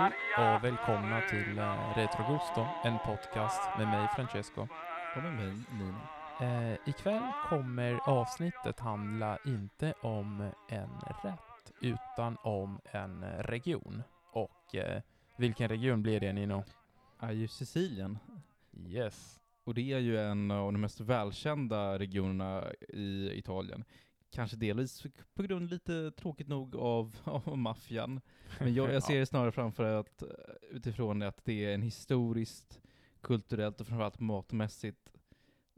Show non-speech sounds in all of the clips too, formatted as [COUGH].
Hej och välkomna till uh, Retro Gusto, en podcast med mig Francesco. Och med mig Nino. Uh, ikväll kommer avsnittet handla inte om en rätt, utan om en region. Och uh, vilken region blir det Nino? Är ju Sicilien. Yes. Och det är ju en av de mest välkända regionerna i Italien. Kanske delvis på grund lite tråkigt nog av, [LAUGHS] av maffian. Men jag, jag [LAUGHS] ser det snarare framför att utifrån att det är en historiskt, kulturellt och framförallt matmässigt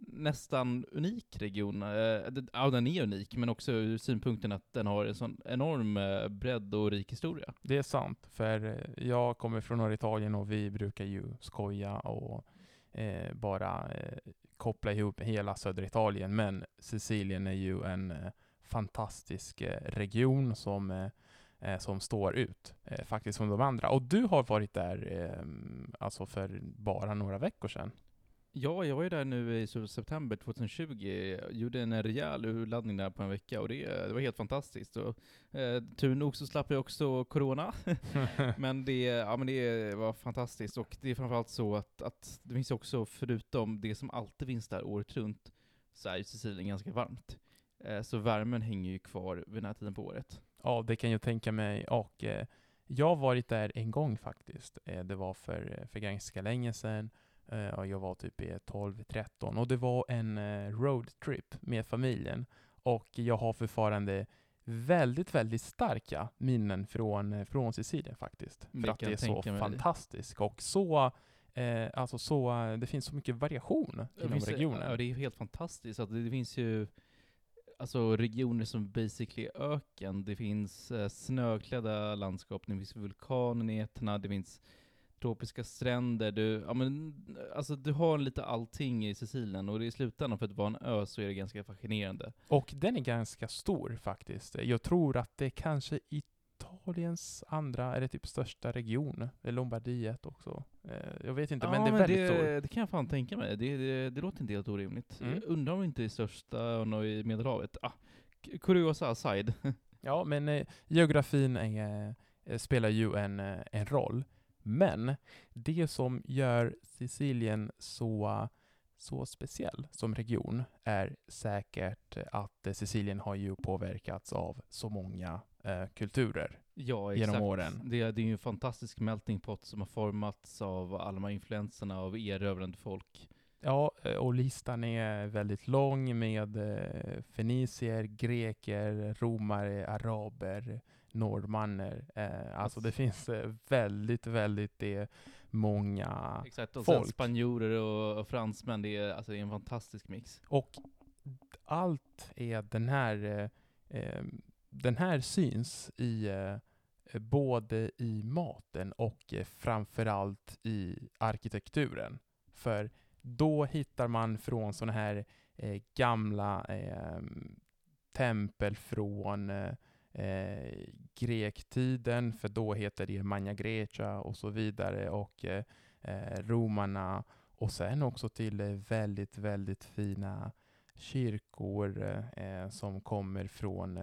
nästan unik region. Ja, den är unik, men också ur synpunkten att den har en sån enorm eh, bredd och rik historia. Det är sant, för eh, jag kommer från norra Italien och vi brukar ju skoja och eh, bara eh, koppla ihop hela södra Italien, men Sicilien är ju en eh, fantastisk eh, region som, eh, som står ut faktiskt från de andra. Och du har varit där ehm, alltså för bara några veckor sedan. Ja, jag var ju där nu i september 2020, gjorde en rejäl urladdning där på en vecka och det, det var helt fantastiskt. Och, eh, tur nog så slapp jag också corona, [LAUGHS] men, det, ja, men det var fantastiskt. Och det är framförallt så att, att det finns också, förutom det som alltid finns där året runt, så är ju Sicilien ganska varmt. Eh, så värmen hänger ju kvar vid den här tiden på året. Ja, det kan jag tänka mig. Och eh, jag har varit där en gång faktiskt. Eh, det var för, för ganska länge sedan. Och jag var typ i 12-13 och det var en eh, roadtrip med familjen. Och jag har fortfarande väldigt, väldigt starka minnen från, eh, från Sicilien faktiskt. För att det är så fantastiskt och så Eh, alltså så, det finns så mycket variation inom regionen. Ja, det är helt fantastiskt. Att det, det finns ju alltså regioner som basically öken. Det finns eh, snöklädda landskap, det finns Etna, det finns tropiska stränder, du, ja men, alltså du har lite allting i Sicilien och i slutändan för att vara en ö så är det ganska fascinerande. Och den är ganska stor faktiskt. Jag tror att det är kanske Italiens andra, eller typ största region, Lombardiet också. Eh, jag vet inte, ja, men det är men väldigt det, stor. Det kan jag fan tänka mig. Det, det, det låter inte helt orimligt. Mm. Jag undrar om det inte är största ön i Medelhavet. Ah, kuriosa aside. [LAUGHS] ja, men eh, geografin är, eh, spelar ju en, eh, en roll. Men det som gör Sicilien så, så speciell som region är säkert att Sicilien har ju påverkats av så många eh, kulturer ja, genom åren. Det, det är ju en fantastisk melting pot som har formats av alla de här influenserna av erövrande folk. Ja, eh, och listan är väldigt lång med eh, fenicier, greker, romare, araber, norrmanner. Eh, alltså det finns väldigt, väldigt många Exakt, och folk. spanjorer och, och fransmän. Det är, alltså, det är en fantastisk mix. Och allt är den här, den här syns i både i maten och framförallt i arkitekturen. För då hittar man från sådana här eh, gamla eh, tempel från eh, grektiden, för då heter det Magna Grecia och så vidare, och eh, eh, romarna, och sen också till eh, väldigt, väldigt fina kyrkor eh, som kommer från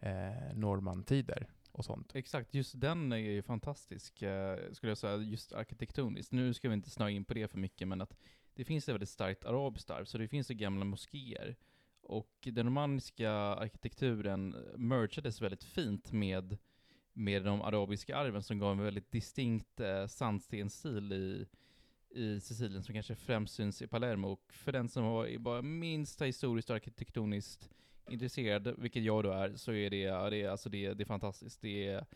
eh, normantider och sånt. Exakt, just den är ju fantastisk, eh, skulle jag säga, just arkitektoniskt. Nu ska vi inte snöa in på det för mycket, men att det finns ett väldigt starkt arabiskt arv, så det finns ju gamla moskéer. Och den romanska arkitekturen mergades väldigt fint med, med de arabiska arven som gav en väldigt distinkt eh, sandstensstil i, i Sicilien som kanske främst syns i Palermo. Och för den som var bara minsta historiskt och arkitektoniskt intresserad, vilket jag då är, så är det, det, alltså det, det är fantastiskt. Det är,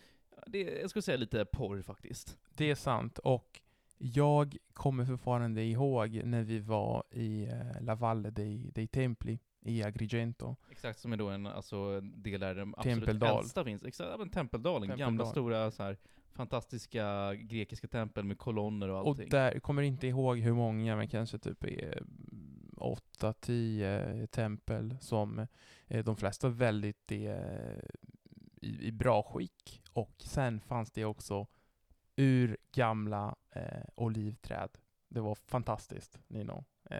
det är, jag skulle säga lite porr faktiskt. Det är sant, och jag kommer fortfarande ihåg när vi var i eh, La Valle dei, dei Templi i Agrigento. Exakt, som är då en alltså, del där de absolut Tempeldal. äldsta finns. Exakt, men Tempeldalen, Tempeldal. gamla stora så här, fantastiska grekiska tempel med kolonner och allting. Och där, kommer inte ihåg hur många, men kanske typ är åtta, tio tempel som eh, de flesta väldigt är i, i bra skick. Och sen fanns det också ur gamla eh, olivträd. Det var fantastiskt, Nino. Eh,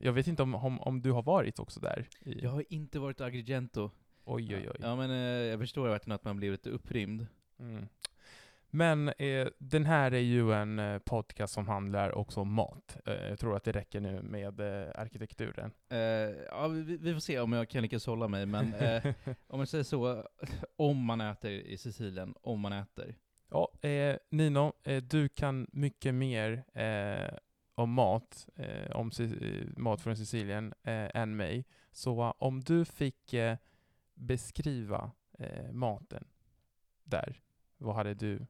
jag vet inte om, om, om, du har varit också där? I... Jag har inte varit i Agrigento. Oj, oj, oj. Ja, men eh, jag förstår verkligen att man blir lite upprymd. Mm. Men eh, den här är ju en eh, podcast som handlar också om mat. Eh, jag tror att det räcker nu med eh, arkitekturen. Ja, vi, vi får se om jag kan lyckas hålla mig, men [LAUGHS] om man säger så, om man äter i Sicilien, om man äter. Ja, Nino, du kan mycket mer om mat, eh, om eh, mat från Sicilien, eh, än mig. Så eh, om du fick eh, beskriva eh, maten där, vad hade du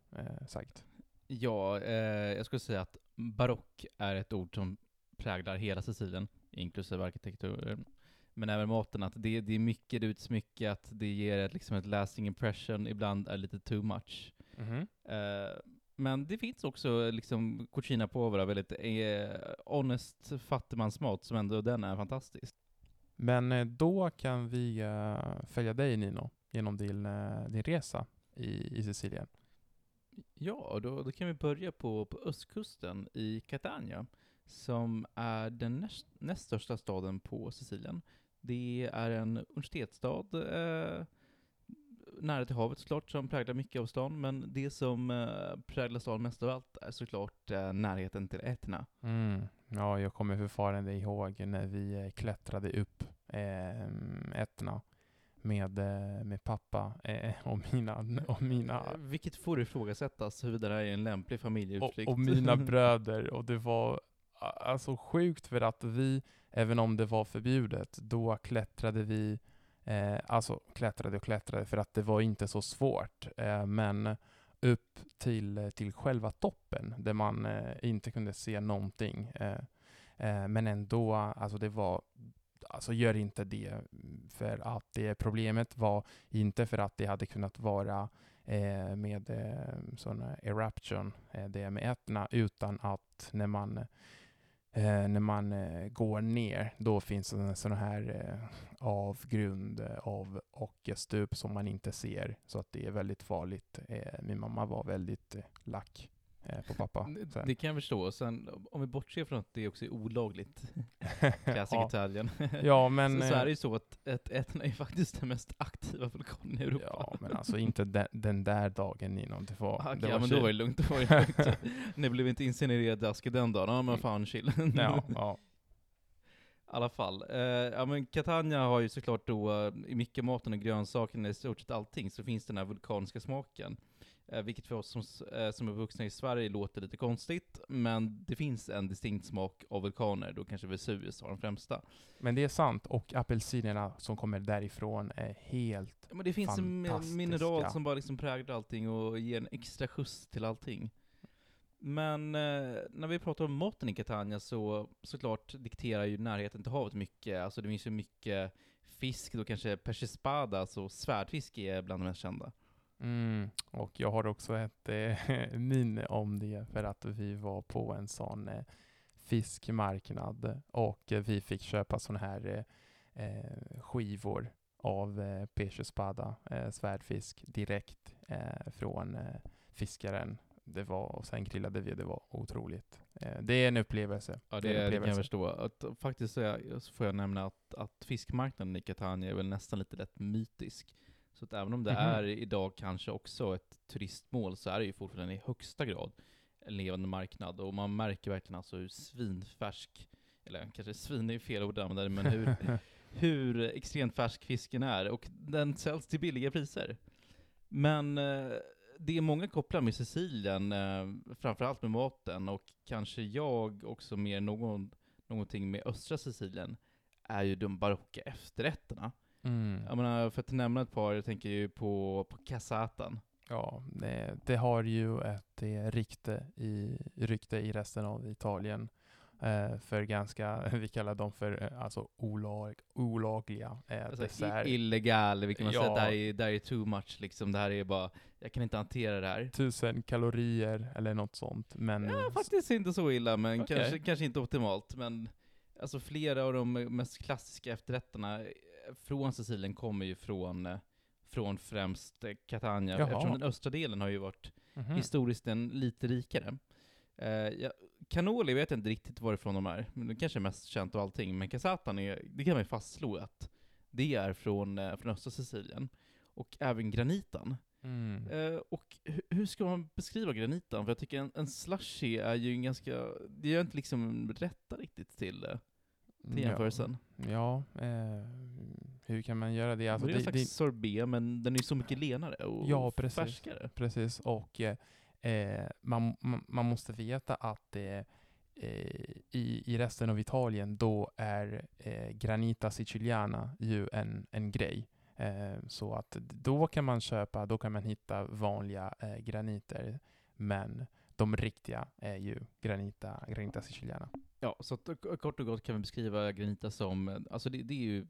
sagt? Ja, jag skulle säga att barock är ett ord som präglar hela Sicilien, inklusive arkitekturen. Men även maten, att det, det är mycket, utsmyckat, det ger ett, liksom ett lasting impression, ibland är lite too much. Mhm. Eh, men det finns också liksom cucina povera, väldigt eh, honest fattigmansmat som ändå den är fantastisk. Men eh, då kan vi eh, följa dig Nino, genom din, eh, din resa i, i Sicilien. Ja, då, då kan vi börja på, på östkusten i Catania, som är den näst, näst största staden på Sicilien. Det är en universitetsstad, eh, nära till havet såklart, som präglar mycket av stan, men det som eh, präglar staden mest av allt är såklart eh, närheten till Etna. Mm. Ja, jag kommer fortfarande ihåg när vi eh, klättrade upp eh, Etna med, med pappa eh, och mina, och mina Vilket får ifrågasättas huruvida det här är en lämplig och, familjeutflykt. och mina [LAUGHS] bröder och det var alltså sjukt för att vi, även om det var förbjudet, då klättrade vi, eh, alltså klättrade och klättrade för att det var inte så svårt, eh, men upp till, till själva toppen där man eh, inte kunde se någonting. Eh, eh, men ändå, alltså det var, alltså gör inte det för att det problemet var inte för att det hade kunnat vara eh, med eh, sådana eruption, eh, det med ätna, utan att när man eh, Eh, när man eh, går ner, då finns det en sån här eh, avgrund eh, av och stup som man inte ser, så att det är väldigt farligt. Eh, min mamma var väldigt eh, lack eh, på pappa. Det, det kan jag förstå. Sen om vi bortser från att det också är olagligt, [LAUGHS] Classic ja. Italien. ja, men... så, så är eh, det ju så att ett, Etna är faktiskt den mest aktiva vulkanen i Europa. Ja, men alltså inte den, den där dagen Nino. Det var, Okej, det ja, var men då var det lugnt. Då var det [LAUGHS] lugnt. Ni blev inte incinererad ask den dagen. Ja men fan chill. ja, ja. [LAUGHS] I alla fall. Eh, ja men Catania har ju såklart då, eh, i mycket maten och grönsakerna, i stort sett allting, så finns den här vulkaniska smaken. Eh, vilket för oss som, eh, som är vuxna i Sverige låter lite konstigt, men det finns en distinkt smak av vulkaner, då kanske Vesuvius har den främsta. Men det är sant. Och apelsinerna som kommer därifrån är helt... Men det finns en mineral som bara liksom präglar allting och ger en extra skjuts till allting. Men eh, när vi pratar om maten i Catania så såklart dikterar ju närheten till havet mycket. Alltså det finns ju mycket fisk, då kanske persespada, alltså svärdfisk är bland de mest kända. Mm. Och jag har också ett eh, [LAUGHS] minne om det för att vi var på en sån eh, fiskmarknad och eh, vi fick köpa såna här eh, eh, skivor av eh, pesce spada, eh, svärdfisk, direkt från fiskaren. Det var, och sen grillade vi, det var otroligt. Det är en upplevelse. Ja, Det är det, en det kan jag upplevelse. förstå. Att, faktiskt så, är, så får jag nämna att, att fiskmarknaden i Catania är väl nästan lite lätt mytisk. Så att även om det Mhm. är idag kanske också ett turistmål så är det ju fortfarande i högsta grad en levande marknad. Och man märker verkligen alltså hur svinfärsk, eller kanske svin är fel ord att använda, men hur, [LAUGHS] hur extremt färsk fisken är. Och den säljs till billiga priser. Men eh, det är många kopplar med Sicilien, eh, framförallt med maten, och kanske jag också mer någon, någonting med östra Sicilien, är ju de barocka efterrätterna. Mm. Jag menar, för att nämna ett par, jag tänker ju på, på cassatan. Ja, det, det har ju ett eh, rykte i, rykte i resten av Italien eh, för ganska, [LAUGHS] vi kallar dem för eh, alltså olag, olagliga eh, Alltså, dessert. illegal, vilket man säger, Ja. det här, är, det här är too much liksom, det här är bara, jag kan inte hantera det här. Tusen kalorier eller något sånt. Men Ja, faktiskt inte så illa, men Okej. kanske, kanske inte optimalt. Men alltså flera av de mest klassiska efterrätterna från Sicilien kommer ju från, eh, från främst eh, Catania, Jaha. eftersom den östra delen har ju varit Mhm. historiskt en lite rikare. Eh, ja, cannoli vet jag inte riktigt varifrån de är, men det kanske är mest känt av allting. Men cassatan, är, det kan man ju fastslå att det är från, eh, från östra Sicilien. Och även granitan. Mm. Eh, och hu- hur ska man beskriva granitan? För jag tycker en, en slushy är ju en ganska, det gör inte liksom rätta riktigt till till jämförelsen. Ja, ja eh, hur kan man göra det? Alltså, det är en det, slags det, sorbet, men den är så mycket lenare och Ja, precis. färskare. precis, och eh, eh, man, man, man måste veta att eh, eh, i, i resten av Italien då är eh, Granita Siciliana ju en, en grej. Så att då kan man köpa, då kan man hitta vanliga graniter, men de riktiga är ju Granita, Granita Siciliana. Ja, så att, kort och gott kan vi beskriva granita som, alltså det, det är ju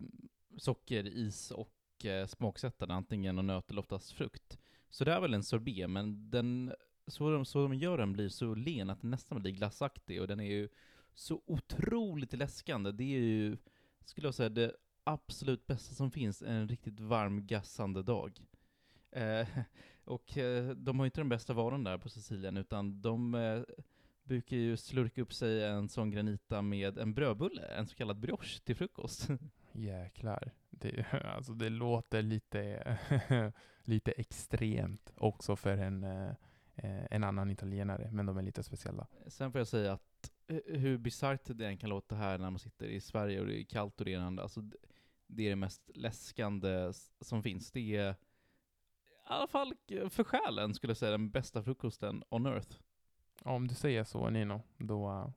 socker, is och eh, smaksättare, antingen och nöt eller oftast frukt. Så det är väl en sorbet, men den, så de, så de gör den blir så len att den nästan blir glassaktig, och den är ju så otroligt läskande. Det är ju, skulle jag säga, det absolut bästa som finns en riktigt varm, gassande dag. Eh, [LAUGHS] och eh, de har ju inte den bästa varan där på Sicilien, utan de eh, brukar ju slurka upp sig en sån granita med en brödbulle, en så kallad brioche, till frukost. Jäklar. Det, [LAUGHS] alltså det låter lite, [LAUGHS] lite extremt också för en, eh, eh, en annan italienare, men de är lite speciella. Sen får jag säga att hur bisarrt det än kan låta här när man sitter i Sverige och det är kallt och ena, alltså det är det mest läskande som finns. Det är i alla fall för själen skulle jag säga den bästa frukosten on earth. Om du säger så Nino, då... Uh,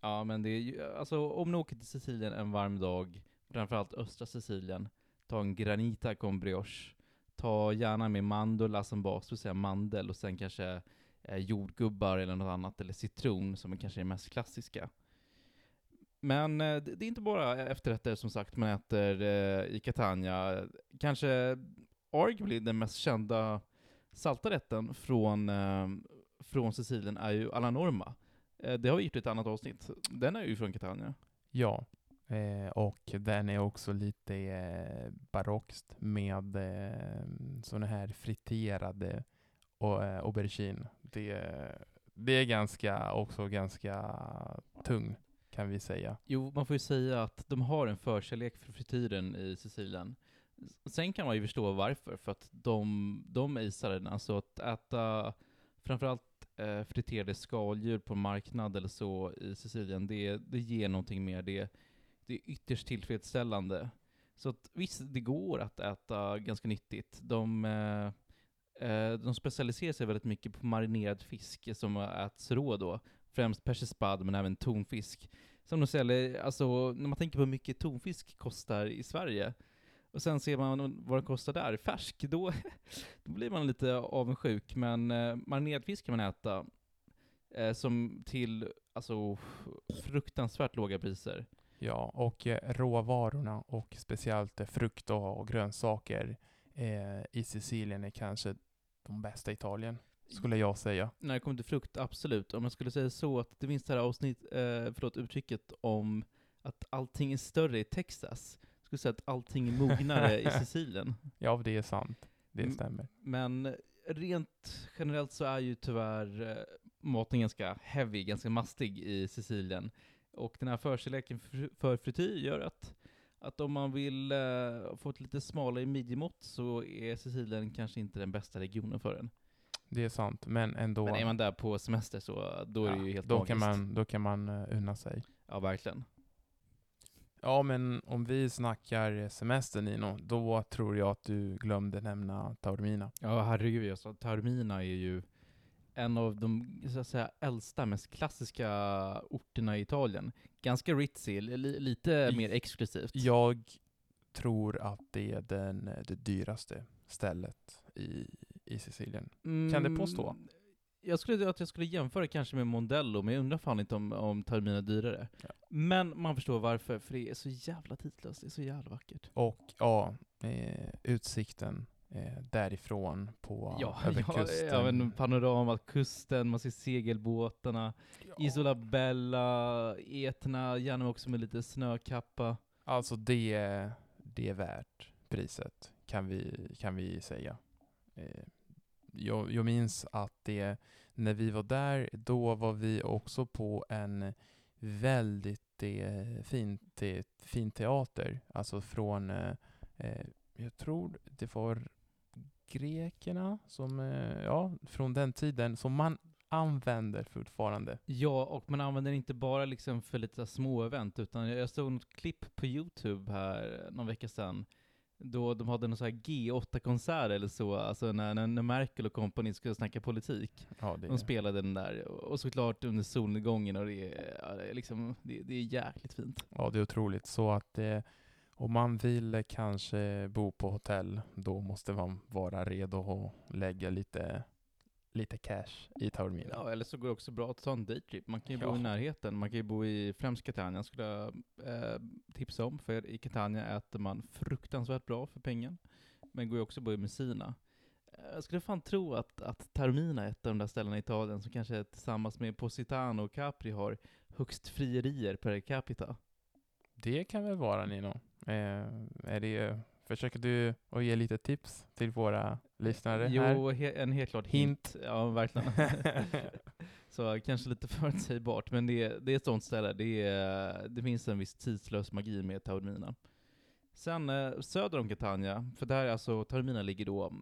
ja, men det är ju, alltså om ni åker till Sicilien en varm dag, framförallt östra Sicilien, ta en granita con brioche. Ta gärna med mandola som bas, det vill säga mandel, och sen kanske eh, jordgubbar eller något annat, eller citron som är kanske är det mest klassiska. Men eh, det det är inte bara efterrätter som sagt man äter eh, i Catania. Kanske arguably den mest kända salta rätten från, eh, från Sicilien är ju alla norma. Eh, Det har vi gjort i ett annat avsnitt. Den är ju från Catania. Ja, eh, och den är också lite eh, barockst med eh, sådana här friterade och, eh, aubergine. Det, det är ganska, också ganska tung, kan vi säga. Jo, man får ju säga att de har en förkärlek för frityren i Sicilien. Sen kan man ju förstå varför, för att de, de isar den. Alltså att äta framförallt eh, friterade skaldjur på marknad eller så i Sicilien, det, det ger någonting mer. Det, det är ytterst tillfredsställande. Så att visst, det går att äta ganska nyttigt. De, eh, eh, de specialiserar sig väldigt mycket på marinerad fisk som äts rå då. Främst persisk spad, men även tonfisk. Som de säljer, alltså när man tänker på hur mycket tonfisk kostar i Sverige, och sen ser man vad det kostar där, färsk, då, [LAUGHS] då blir man lite avundsjuk. Men eh, marinerad fisk kan man äta, eh, som till alltså fruktansvärt låga priser. Ja, och eh, råvarorna och speciellt eh, frukt och, och grönsaker eh, i Sicilien är kanske de bästa i Italien, skulle jag säga. När det kommer till frukt, absolut. Om jag skulle säga så att det finns det här avsnitt, eh, förlåt, uttrycket om att allting är större i Texas. Skulle säga att allting är mognare i [LAUGHS] Sicilien. Ja, det är sant. Det Mm. stämmer. Men rent generellt så är ju tyvärr eh, maten ganska heavy, ganska mastig i Sicilien. Och den här förkärleken för, frityr gör att, att om man vill eh, få ett lite smalare midjemått så är Sicilien kanske inte den bästa regionen för en. Det är sant, men ändå. Men är man där på semester så då är det ju helt då magiskt. kan man, då kan man uh, unna sig. Ja, verkligen. Ja, men om vi snackar semester Nino, då tror jag att du glömde nämna Taormina. Ja, herregud. Alltså, Taormina är ju en av de så att säga, äldsta, mest klassiska orterna i Italien. Ganska ritzy, li, lite mer exklusivt. Jag tror att det är den, det dyraste stället i, i Sicilien. Kan det påstå? Jag skulle att jag skulle jämföra kanske med Mondello, men jag undrar fan inte om, om Taormina är dyrare. Ja. Men man förstår varför, för det är så jävla tidlöst, det är så jävla vackert. Och ja, eh, utsikten eh, därifrån på Ja, över ja, kusten. ja men panoramat, kusten, man ser segelbåtarna, Ja. Isola Bella, Etna, gärna också med lite snökappa. Alltså det, det är värt priset, kan vi, kan vi säga. Eh, jag, jag minns att det, när vi var där, då var vi också på en väldigt eh, fin, te, eh, fin teater. Alltså från, eh, eh, jag tror det var grekerna som, eh, ja, från den tiden som man använder fortfarande. Ja, och man använder det inte bara liksom för lite små event, utan jag såg något klipp på YouTube här någon vecka sedan, då de hade någon så här G8-konsert eller så, alltså när, när när Merkel och kompani skulle snacka politik. Ja, det, De spelade den där, och såklart under solnedgången, och det är, ja, det är liksom, det, det är jäkligt fint. ja, det är otroligt. Så att eh, om man vill kanske bo på hotell, då måste man vara redo att lägga lite, lite cash i Taormina. Ja, eller så går det också bra att ta en daytrip. Man kan ju bo Ja. i närheten, man kan ju bo i främst Catania, skulle jag eh, tipsa om, för i Catania äter man fruktansvärt bra för pengen, men går ju också att bo i Messina. Eh, Jag skulle fan tro att, att Taormina är ett av de där ställena i Italien som kanske tillsammans med Positano och Capri har högst frierier per capita. Det kan väl vara Nino. Eh, är det, försöker du att ge lite tips till våra lyssnare jo, här? he, en helt klart Hint. hint. Ja, verkligen. [LAUGHS] [LAUGHS] Så kanske lite [LAUGHS] förutsägbart, men det, det är ett sånt ställe. Det, är, det finns en viss tidslös magi med Taormina. Sen eh, söder om Catania, för där alltså Taormina ligger då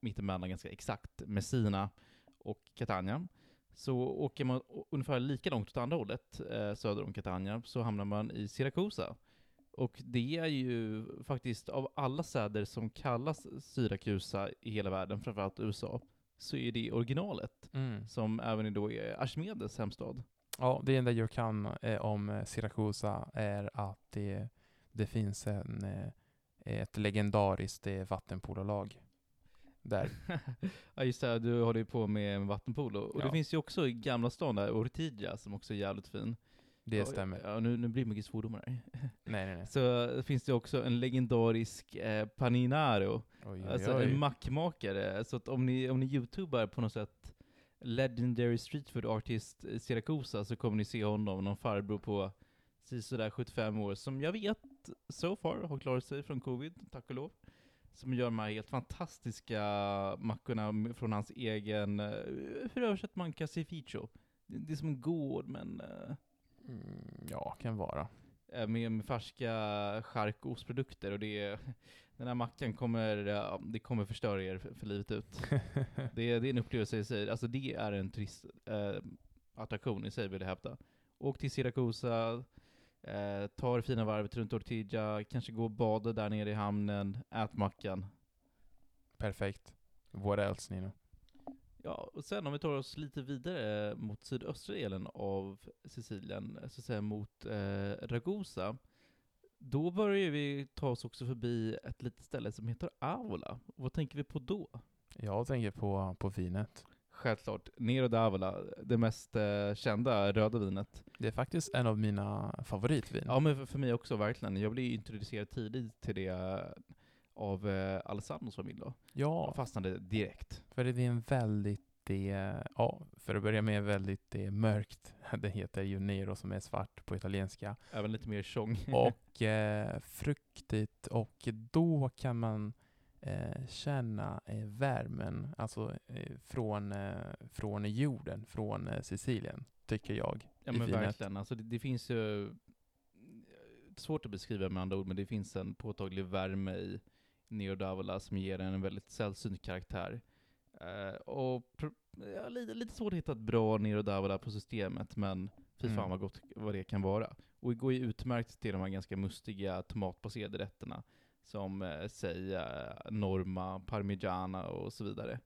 mittemellan ganska exakt Messina och Catania. Så åker man ungefär lika långt åt andra hållet, eh, söder om Catania, så hamnar man i Siracusa. Och det är ju faktiskt av alla städer som kallas Syrakusa i hela världen, framförallt USA, så är det originalet, Mm. som även då är Archimedes hemstad. Ja, det enda jag kan eh, om Siracusa är att det, det finns en, eh, ett legendariskt eh, vattenpololag där. [LAUGHS] ja just det, du håller ju på med vattenpolo. Och det Ja. finns ju också i Gamla stan där, Ortigia, som också är jävligt fin. Det Ja, stämmer. Ja, nu, nu blir det mycket svordomar här. [LAUGHS] Nej, nej, nej. Så finns det också en legendarisk eh, paninaro, Oj, alltså oj. en mackmakare. Så att om ni, om ni youtubar på något sätt Legendary Street Food Artist Siracusa så kommer ni se honom, någon farbror på sådär 75 år, som jag vet so far har klarat sig från covid, tack och lov. Som gör de här helt fantastiska mackorna från hans egen, eh, hur översätter man casificio? Det, det är som en gård, men eh, Mm, ja, kan vara. eh, med, med färska chark och det [LAUGHS] den här mackan kommer, det kommer förstöra er för, för livet ut. [LAUGHS] Det det är en upplevelse i sig, alltså det är en turistattraktion eh, attraktion i sig vill jag hävda. Åk till Siracusa, eh, ta det fina varvet runt Ortigia, kanske gå och bada där nere i hamnen, ät mackan. Perfekt. What else, Nino? Ja, och sen om vi tar oss lite vidare mot sydöstra delen av Sicilien, så att säga mot eh, Ragusa, då börjar vi ta oss också förbi ett litet ställe som heter Avola. Vad tänker vi på då? Jag tänker på, på vinet. Självklart, Nero d'Avola, det mest eh, kända röda vinet. Det är faktiskt en av mina favoritvin. Ja men för, för mig också verkligen. Jag blev introducerad tidigt till det av eh, Alessandros familj då. Ja, Jag fastnade direkt. för det är en väldigt, det, ja, för att börja med väldigt det mörkt. [LAUGHS] Det heter ju Nero som är svart på italienska. Även lite mer tjong. [LAUGHS] Och eh, fruktigt och då kan man eh, känna eh, värmen, alltså eh, från, eh, från jorden, från eh, Sicilien, tycker jag. Ja men vinet. verkligen. Alltså det, det finns ju, svårt att beskriva med andra ord, men det finns en påtaglig värme i Nero d'Avola som ger den en väldigt sällsynt karaktär. Eh, och ja, lite, lite svårt att hitta ett bra Nero d'Avola på systemet, men fy fan Mm. vad gott vad det kan vara. Och det går ju utmärkt till de här ganska mustiga tomatbaserade rätterna, som eh, säg eh, Norma, Parmigiana och så vidare.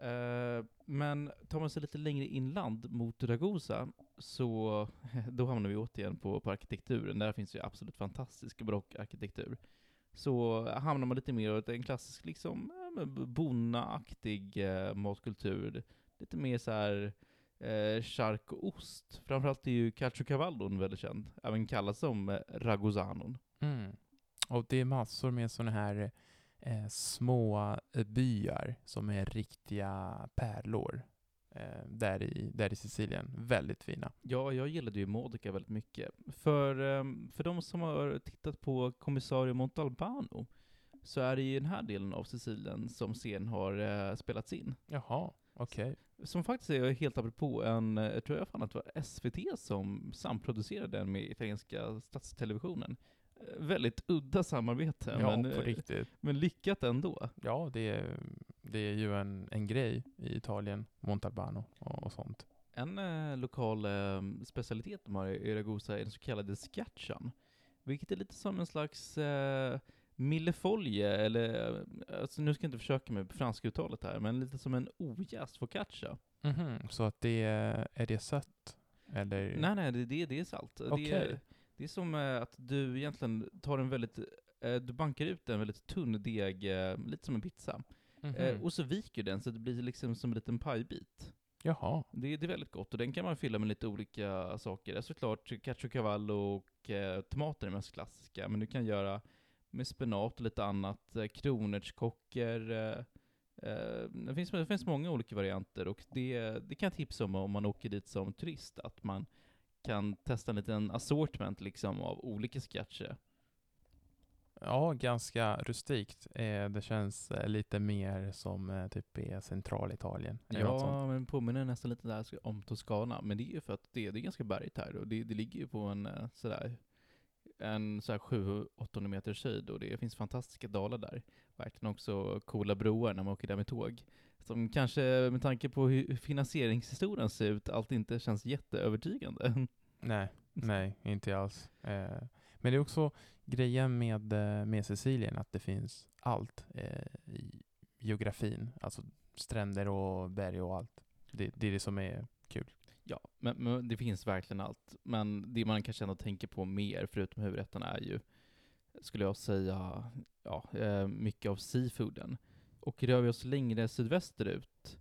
Eh, men tar man sig lite längre inland mot Ragusa, så [LAUGHS] då hamnar vi återigen på, på arkitekturen. Där finns ju absolut fantastisk barockarkitektur. Så hamnar man lite mer åt en klassisk, liksom, bonnaaktig eh, matkultur. Lite mer så här eh, chark och ost. Framförallt är ju Caciocavallo väldigt känd, även kallad som eh, Ragusanon. Mm. Och det är massor med sådana här eh, små eh, byar som är riktiga pärlor där, i, där i Sicilien. Väldigt fina. Ja, jag gillade ju Modica väldigt mycket. För, ehm, för de som har tittat på Kommissario Montalbano, så är det ju den här delen av Sicilien som scen har eh, spelats in. Jaha, okej. Som faktiskt är helt apropå en, eh, jag tror jag fan att det var SVT som samproducerade den med italienska statstelevisionen. Väldigt udda samarbete, Ja, men, på eh, riktigt. men lyckat ändå. Ja, det är, det är ju en, en grej i Italien, Montalbano och, och sånt. En eh, lokal eh, specialitet de har i Ragusa är den så kallade scatchan. Vilket är lite som en slags eh, millefolje, eller eh, alltså, nu ska jag inte försöka med franska uttalet här, men lite som en ojäst focaccia. Mhm, Så att det är, det sött? Eller? Nej, nej, det, det, det är salt. Det, Okej. är, det är som eh, att du egentligen tar en väldigt, eh, du bankar ut en väldigt tunn deg, eh, lite som en pizza. Mhm. Eh, och så viker den så det blir liksom som en liten pajbit. Jaha. Det, det är väldigt gott och den kan man fylla med lite olika saker. Såklart cacio och eh, tomater är mest klassiska, men du kan göra med spenat och lite annat. Kronärtskockor. Eh, det, finns, det finns många olika varianter och det, det kan jag tipsa om om man åker dit som turist, att man kan testa en liten assortment liksom av olika sketcher. Ja, ganska rustikt. Eh, det känns eh, lite mer som eh, typ i Centralitalien. Ja, men påminner nästan lite där om Toscana, men det är ju för att det, det är ganska bergigt här och det, det ligger ju på en eh, sådär en sådär 700-800 meters höjd och det finns fantastiska dalar där. Verkligen också coola broar när man åker där med tåg. Som kanske med tanke på hur finansieringshistorien ser ut, allt inte känns jätteövertygande. Nej, nej, inte alls. Eh, men det är också grejen med, eh, med Sicilien, att det finns allt eh, i geografin. Alltså stränder och berg och allt. Det, det är det som är kul. Ja, men, men det finns verkligen allt. Men det man kanske ändå tänker på mer, förutom huvudrätterna, är ju, skulle jag säga, ja, eh, mycket av seafooden. Och rör vi oss längre sydvästerut,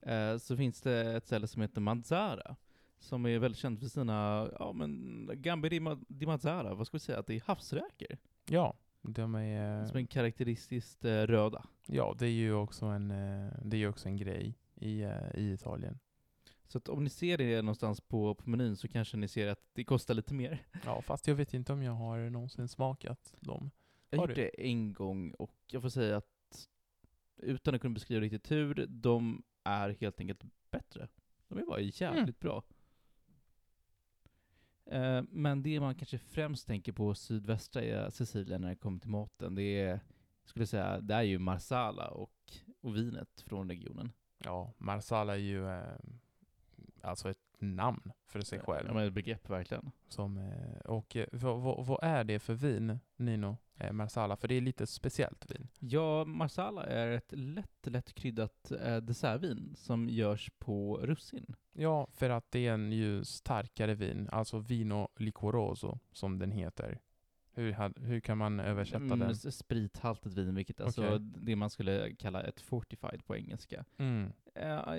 eh, så finns det ett ställe som heter Mazzara, som är väldigt känt för sina, ja men, Gambi di, Ma- di Mazzara, vad ska vi säga, att det är havsräkor. Ja, de är... Som är karaktäristiskt eh, röda. Ja, det är ju också en, eh, det är också en grej i, eh, i Italien. Så att om ni ser det någonstans på, på menyn så kanske ni ser att det kostar lite mer. Ja, fast jag vet inte om jag har någonsin smakat dem. Jag Har gjort det en gång och jag får säga att utan att kunna beskriva riktigt hur, de är helt enkelt bättre. De är bara jävligt Mm. bra. Eh, Men det man kanske främst tänker på sydvästra Sicilien när det kommer till maten, det är, skulle jag säga, det är ju Marsala och, och vinet från regionen. Ja, Marsala är ju eh, alltså ett namn för sig själv. Ja, men ett begrepp verkligen. Som, eh, och eh, vad, är det för vin, Nino? Eh, Marsala? För det är lite speciellt vin. Ja, Marsala är ett lätt, lätt kryddat dessertvin som görs på russin. Ja, för att det är en ju starkare vin, alltså vino licoroso som den heter. Hur, hur kan man översätta Mm, den? Sprithaltigt vin, vilket alltså Okej. det man skulle kalla ett fortified på engelska. Mm.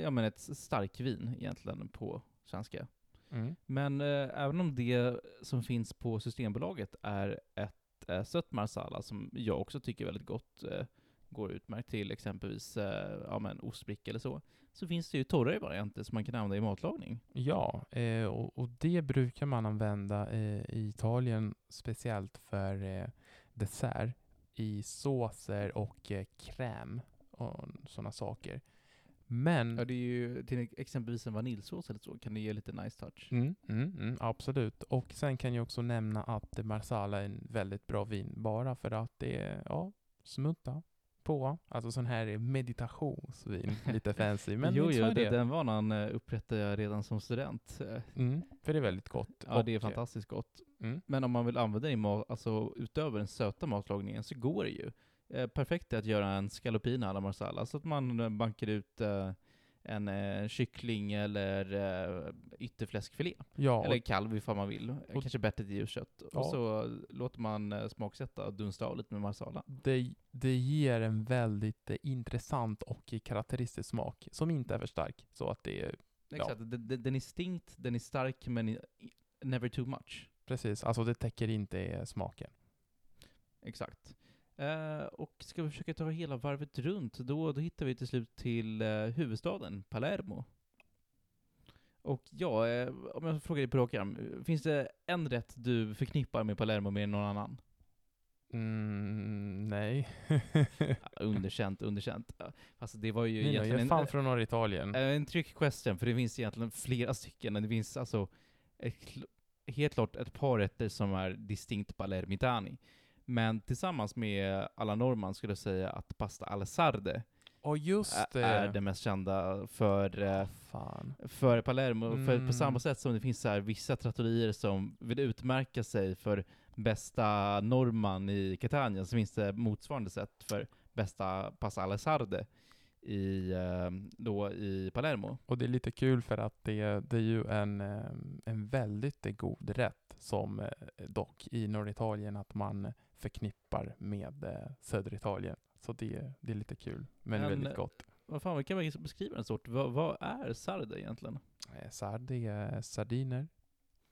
Ja men ett starkvin egentligen på svenska. Mm. Men eh, även om det som finns på Systembolaget är ett eh, sött marsala som jag också tycker är väldigt gott, eh, går utmärkt till exempelvis eh, ja, men ostbricka eller så, så finns det ju torrare varianter som man kan använda i matlagning. Ja, eh, och, och det brukar man använda eh, i Italien speciellt för eh, dessert i såser och eh, kräm och sådana saker. Men Ja, det är ju till exempelvis en vaniljsås eller så kan det ge lite nice touch. Mm, mm, mm, absolut. Och sen kan jag också nämna att Marsala är en väldigt bra vin bara för att det är, ja, smutta på. Alltså sån här meditationsvin, [LAUGHS] lite fancy. Men jo, jo, det. det. den vanan eh, upprättade jag redan som student. Mm, för det är väldigt gott. Ja, det är Och, eh, fantastiskt gott. Mm, Men om man vill använda det i mat, alltså utöver den söta matlagningen, så går det ju. Eh, perfekt är att göra en scallopina alla marsala, så att man eh, bankar ut eh, en eh, kyckling eller eh, ytterfläskfilé. ja, Eller kalv ifall man vill. och- Kanske bättre till djurkött. Ja. Och så låter man eh, smaksätta och dunsta av lite med marsala. det, det ger en väldigt eh, intressant och karaktäristisk smak som inte är för stark. Så att det är Exakt, den, den den är stinkt, den är stark, men never too much. precis, alltså det täcker inte smaken. Exakt. Eh, och ska vi försöka ta hela varvet runt, då, då hittar vi till slut till eh, huvudstaden, Palermo. Och ja, eh, om jag frågar dig på rak arm, finns det en rätt du förknippar med Palermo mer än någon annan? Mm, nej. [LAUGHS] Underkänt, underkänt. Alltså det var ju jag egentligen en, fan från norra Italien. en trick question, för det finns egentligen flera stycken. Det finns alltså ett, helt klart ett par rätter som är distinkt palermitani. Men tillsammans med alla norman skulle jag säga att pasta al sarde Och just ä- det. är det mest kända för, fan. för Palermo. För Mm. på samma sätt som det finns så här vissa trattorier som vill utmärka sig för bästa norman i Catania, så finns det motsvarande sätt för bästa pasta al sarde i, då i Palermo. Och det är lite kul för att det, det är ju en, en väldigt god rätt som dock i norra Italien att man förknippar med eh, södra Italien. Så det, det är lite kul, men, Men, väldigt eh, gott. Vad fan, kan man beskriva en sort? Vad, vad är sarde egentligen? Eh, Sardi är sardiner,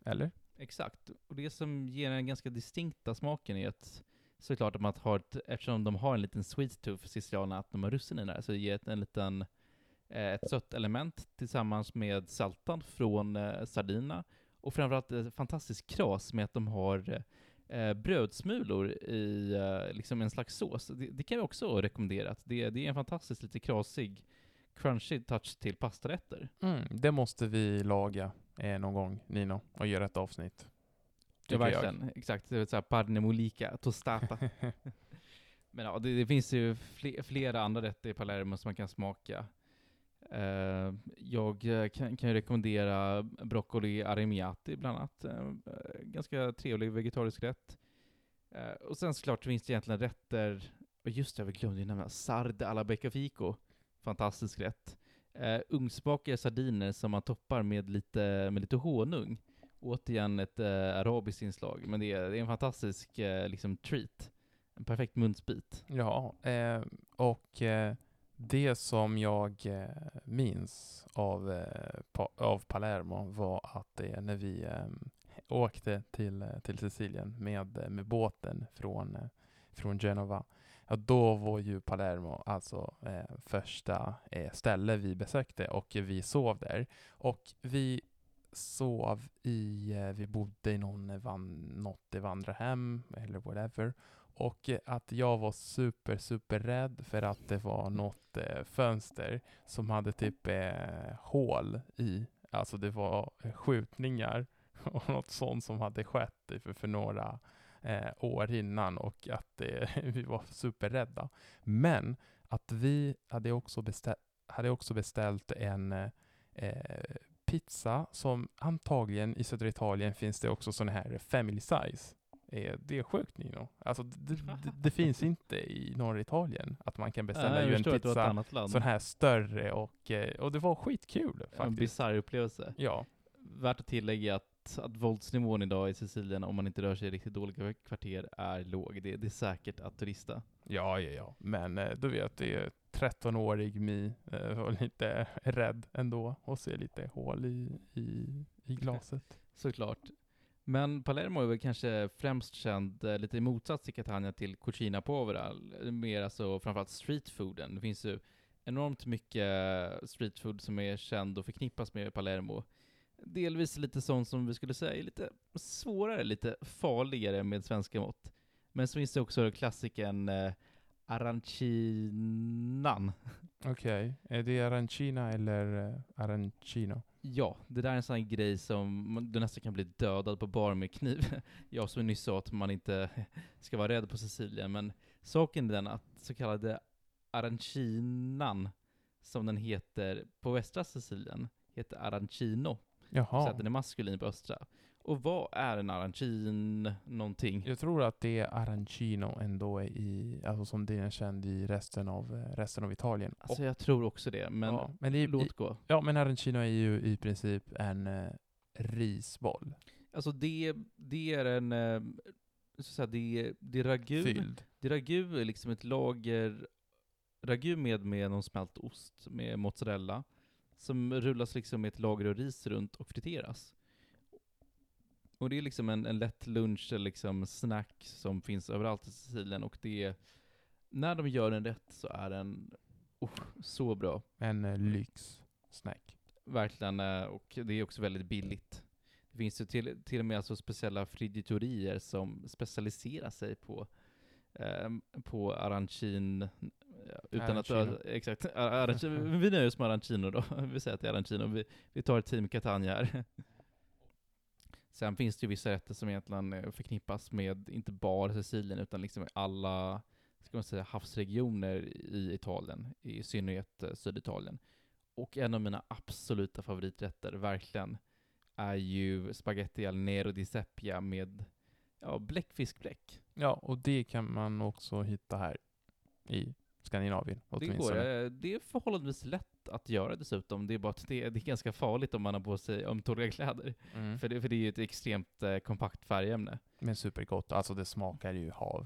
eller? Exakt. Och det som ger den ganska distinkta smaken är att såklart att man har ett, eftersom de har en liten sweet tooth, sicilianerna, att de har russin i där, så det ger ett, en liten, eh, ett sött element tillsammans med saltan från eh, Sardina. Och framförallt ett fantastiskt kras med att de har eh, brödsmulor i eh, liksom en slags sås. Det, det kan vi också rekommendera. Det, det är en fantastiskt lite krasig, crunchy touch till pastarätter. Mm, det måste vi laga eh, någon gång, Nino, och göra ett avsnitt. Ja, jag. verkligen. Exakt. Det är så här parne molika, tostata. [LAUGHS] Men ja, det, det finns ju fle, flera andra rätter i Palermo som man kan smaka. Eh, jag eh, kan, kan ju rekommendera broccoli arremiati bland annat. Eh, eh, ganska trevlig vegetarisk rätt. Eh, och sen såklart finns det egentligen rätter, och just det, jag glömde ju nämna, sarde alla beccafico. Fantastisk rätt. Eh, uh, ugnsbakade sardiner som man toppar med lite, med lite honung. Återigen ett eh, arabiskt inslag, men det är, det är en fantastisk eh, liksom treat. En perfekt munsbit. Ja, eh, och eh, det som jag eh, minns av, eh, pa, av Palermo var att det när vi eh, åkte till, eh, till Sicilien med, eh, med båten från, eh, från Genova, ja, då var ju Palermo alltså eh, första eh, ställe vi besökte och vi sov där. Och vi sov i, eh, vi bodde i någon eh, van, något vandrarhem eller whatever. Och att jag var super, super rädd för att det var något eh, fönster som hade typ eh, hål i. Alltså det var eh, skjutningar [LAUGHS] och något sånt som hade skett för, för några eh, år innan och att eh, [LAUGHS] vi var superrädda. Men att vi hade också, bestä- hade också beställt en eh, eh, pizza som antagligen i södra Italien finns det också sån här family size. Eh, det är sjukt Nino. Alltså det, det, [LAUGHS] det finns inte i norra Italien att man kan beställa ju en pizza sån här större och, eh, och det var skitkul en faktiskt. bisarr upplevelse. Ja, Värt att tillägga att, att våldsnivån idag i Sicilien, om man inte rör sig i riktigt dåliga kvarter, är låg. Det, det är säkert att turista. ja, ja, ja. Men eh, du vet, det är 13-årig Mi var lite rädd ändå och ser lite hål i, i, i glaset. [LAUGHS] Såklart. Men Palermo är väl kanske främst känd, eh, lite i motsats till Catania, till Cucina Povera, mer alltså framförallt streetfooden. Det finns ju enormt mycket eh, streetfood som är känd och förknippas med Palermo. Delvis lite sånt som vi skulle säga är lite svårare, lite farligare med svenska mått. Men så finns det också klassikern eh, arancinan. [LAUGHS] Okej, är det arancina eller eh, arancino? Ja, det där är en sån här grej som du nästan kan bli dödad på bar med kniv. [LAUGHS] Jag som nyss sa att man inte [LAUGHS] ska vara rädd på Sicilien, men saken är den att så kallade arancinan, som den heter på västra Sicilien, heter arancino. Så att Jaha. den är maskulin på östra. Och vad är en arancin någonting? Jag tror att det är arancino ändå i, alltså som det är känd i resten av, resten av Italien. Alltså jag tror också det, men ja, men, det, i, låt gå. ja, men arancino är ju i princip en eh, risboll. Alltså det, det är en, eh, så att säga, det, det är ragu. Fylld. Det ragu är liksom ett lager, ragu med, med någon smält ost, med mozzarella, som rullas liksom med ett lager av ris runt och friteras. Och det är liksom en, en lätt lunch eller liksom snack som finns överallt i Sicilien och det är, när de gör den rätt så är den oh, så bra. En eh, lyxsnack. Verkligen, eh, och det är också väldigt billigt. Det finns ju till, till och med alltså speciella frigitorier som specialiserar sig på, eh, på arancin, eh, utan att... Arancino. Exakt, ar- arancin, vi nöjer oss med arancino då, [LAUGHS] vi säger att det är arancino, vi, vi tar team Catania här. [LAUGHS] Sen finns det ju vissa rätter som egentligen eh, förknippas med inte bara Sicilien utan liksom alla ska man säga, havsregioner i Italien, i synnerhet eh, Syditalien. Och en av mina absoluta favoriträtter, verkligen, är ju spaghetti al nero di seppia med ja, bläckfiskbläck. Ja, och det kan man också hitta här i Skandinavien Det går. åtminstone. eh, Det är förhållandevis lätt att göra dessutom. Det är bara att det det är ganska farligt om man har på sig ömtåliga kläder. Mm. För, det, för det är ju ett extremt eh, kompakt färgämne. Men supergott. Alltså det smakar ju hav.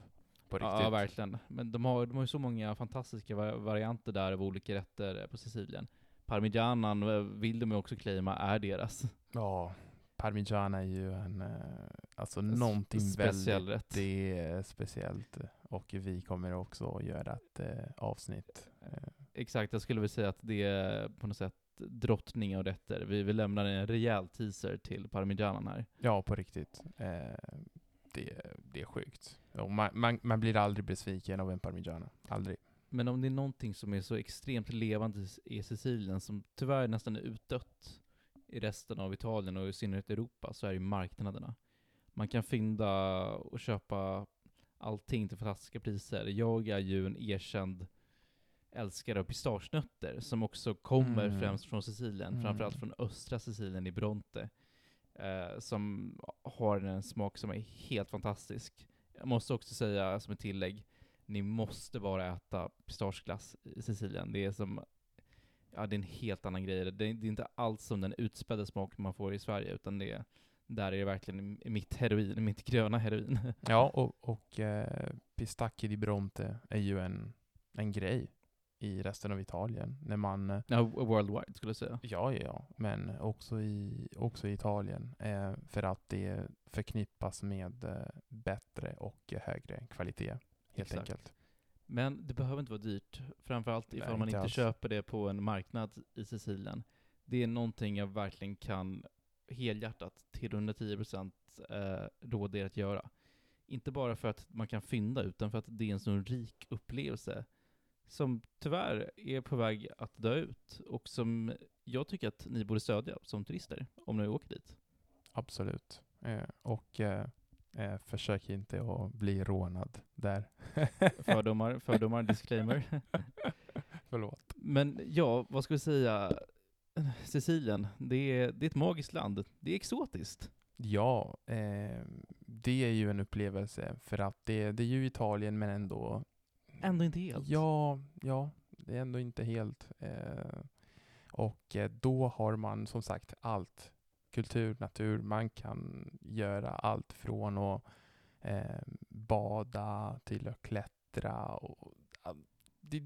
På riktigt. Ja, verkligen. Men de har, de har ju så många fantastiska va- varianter där av olika rätter eh, på Sicilien. Parmigianan eh, vill de ju också claima är deras Ja, parmigiana är ju en, eh, alltså s- någonting speciell väldigt rätt. det är speciellt. Och vi kommer också att göra ett eh, avsnitt. Eh, Exakt, jag skulle vilja säga att det är på något sätt drottning av rätter. Vi, vi lämnar en rejäl teaser till Parmigianan här. ja, på riktigt. Eh, det, det är sjukt. Och man, man, man blir aldrig besviken av en parmigiana. Aldrig. Men om det är någonting som är så extremt levande i Sicilien, som tyvärr nästan är utdött i resten av Italien och i synnerhet Europa, så är det marknaderna. Man kan fynda och köpa allting till fantastiska priser. Jag är ju en erkänd älskare av pistagenötter, som också kommer Mm. främst från Sicilien, Mm. framförallt från östra Sicilien i Bronte, eh, som har en smak som är helt fantastisk. Jag måste också säga som ett tillägg, ni måste bara äta pistageglass i Sicilien. Det är som, ja det är en helt annan grej. Det är, det är inte alls som den utspädda smak man får i Sverige, utan det är, där är det verkligen mitt heroin, mitt gröna heroin. Ja, och, och eh, Pistacchi di Bronte är ju en, en grej i resten av Italien. När man, eh, ja, worldwide skulle jag säga. ja, ja, men också i, också i Italien. Eh, för att det förknippas med eh, bättre och högre kvalitet, helt Exakt. enkelt. Men det behöver inte vara dyrt, framförallt ifall Nej, man inte inte köper det på en marknad i Sicilien. Det är någonting jag verkligen kan helhjärtat till 110% eh, råda er att göra. Inte bara för att man kan fynda, utan för att det är en sån rik upplevelse som tyvärr är på väg att dö ut och som jag tycker att ni borde stödja som turister om ni åker dit. Absolut. Eh, och eh, eh, försök inte att bli rånad där. [LAUGHS] Fördomar, fördomar, disclaimer. [LAUGHS] Förlåt. Men ja, vad ska vi säga? Sicilien, det är, det är ett magiskt land. Det är exotiskt. Ja, eh, det är ju en upplevelse för att det, det är ju Italien men ändå Ändå inte helt. Ja, ja, det är ändå inte helt. Eh, och eh, då har man som sagt allt. Kultur, natur, man kan göra allt från att eh, bada till att klättra. Och, det,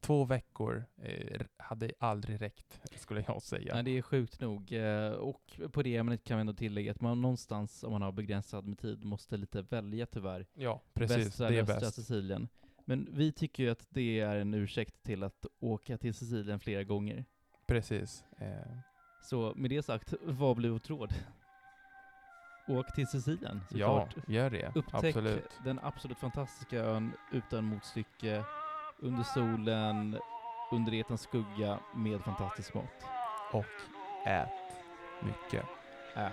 två veckor eh, hade aldrig räckt, skulle jag säga. Nej, det är sjukt nog. Eh, Och på det ämnet kan vi ändå tillägga att man någonstans, om man har begränsad med tid, måste lite välja tyvärr. ja, precis. Västra det är östra bäst. Sicilien. Men vi tycker ju att det är en ursäkt till att åka till Sicilien flera gånger. Precis. Eh, Så med det sagt, vad blir vårt råd? Åk till Sicilien, ja, såklart. gör det. Upptäck Absolut. den absolut fantastiska ön utan motstycke, under solen, under etans skugga, med fantastisk mat. Och ät mycket. Ät.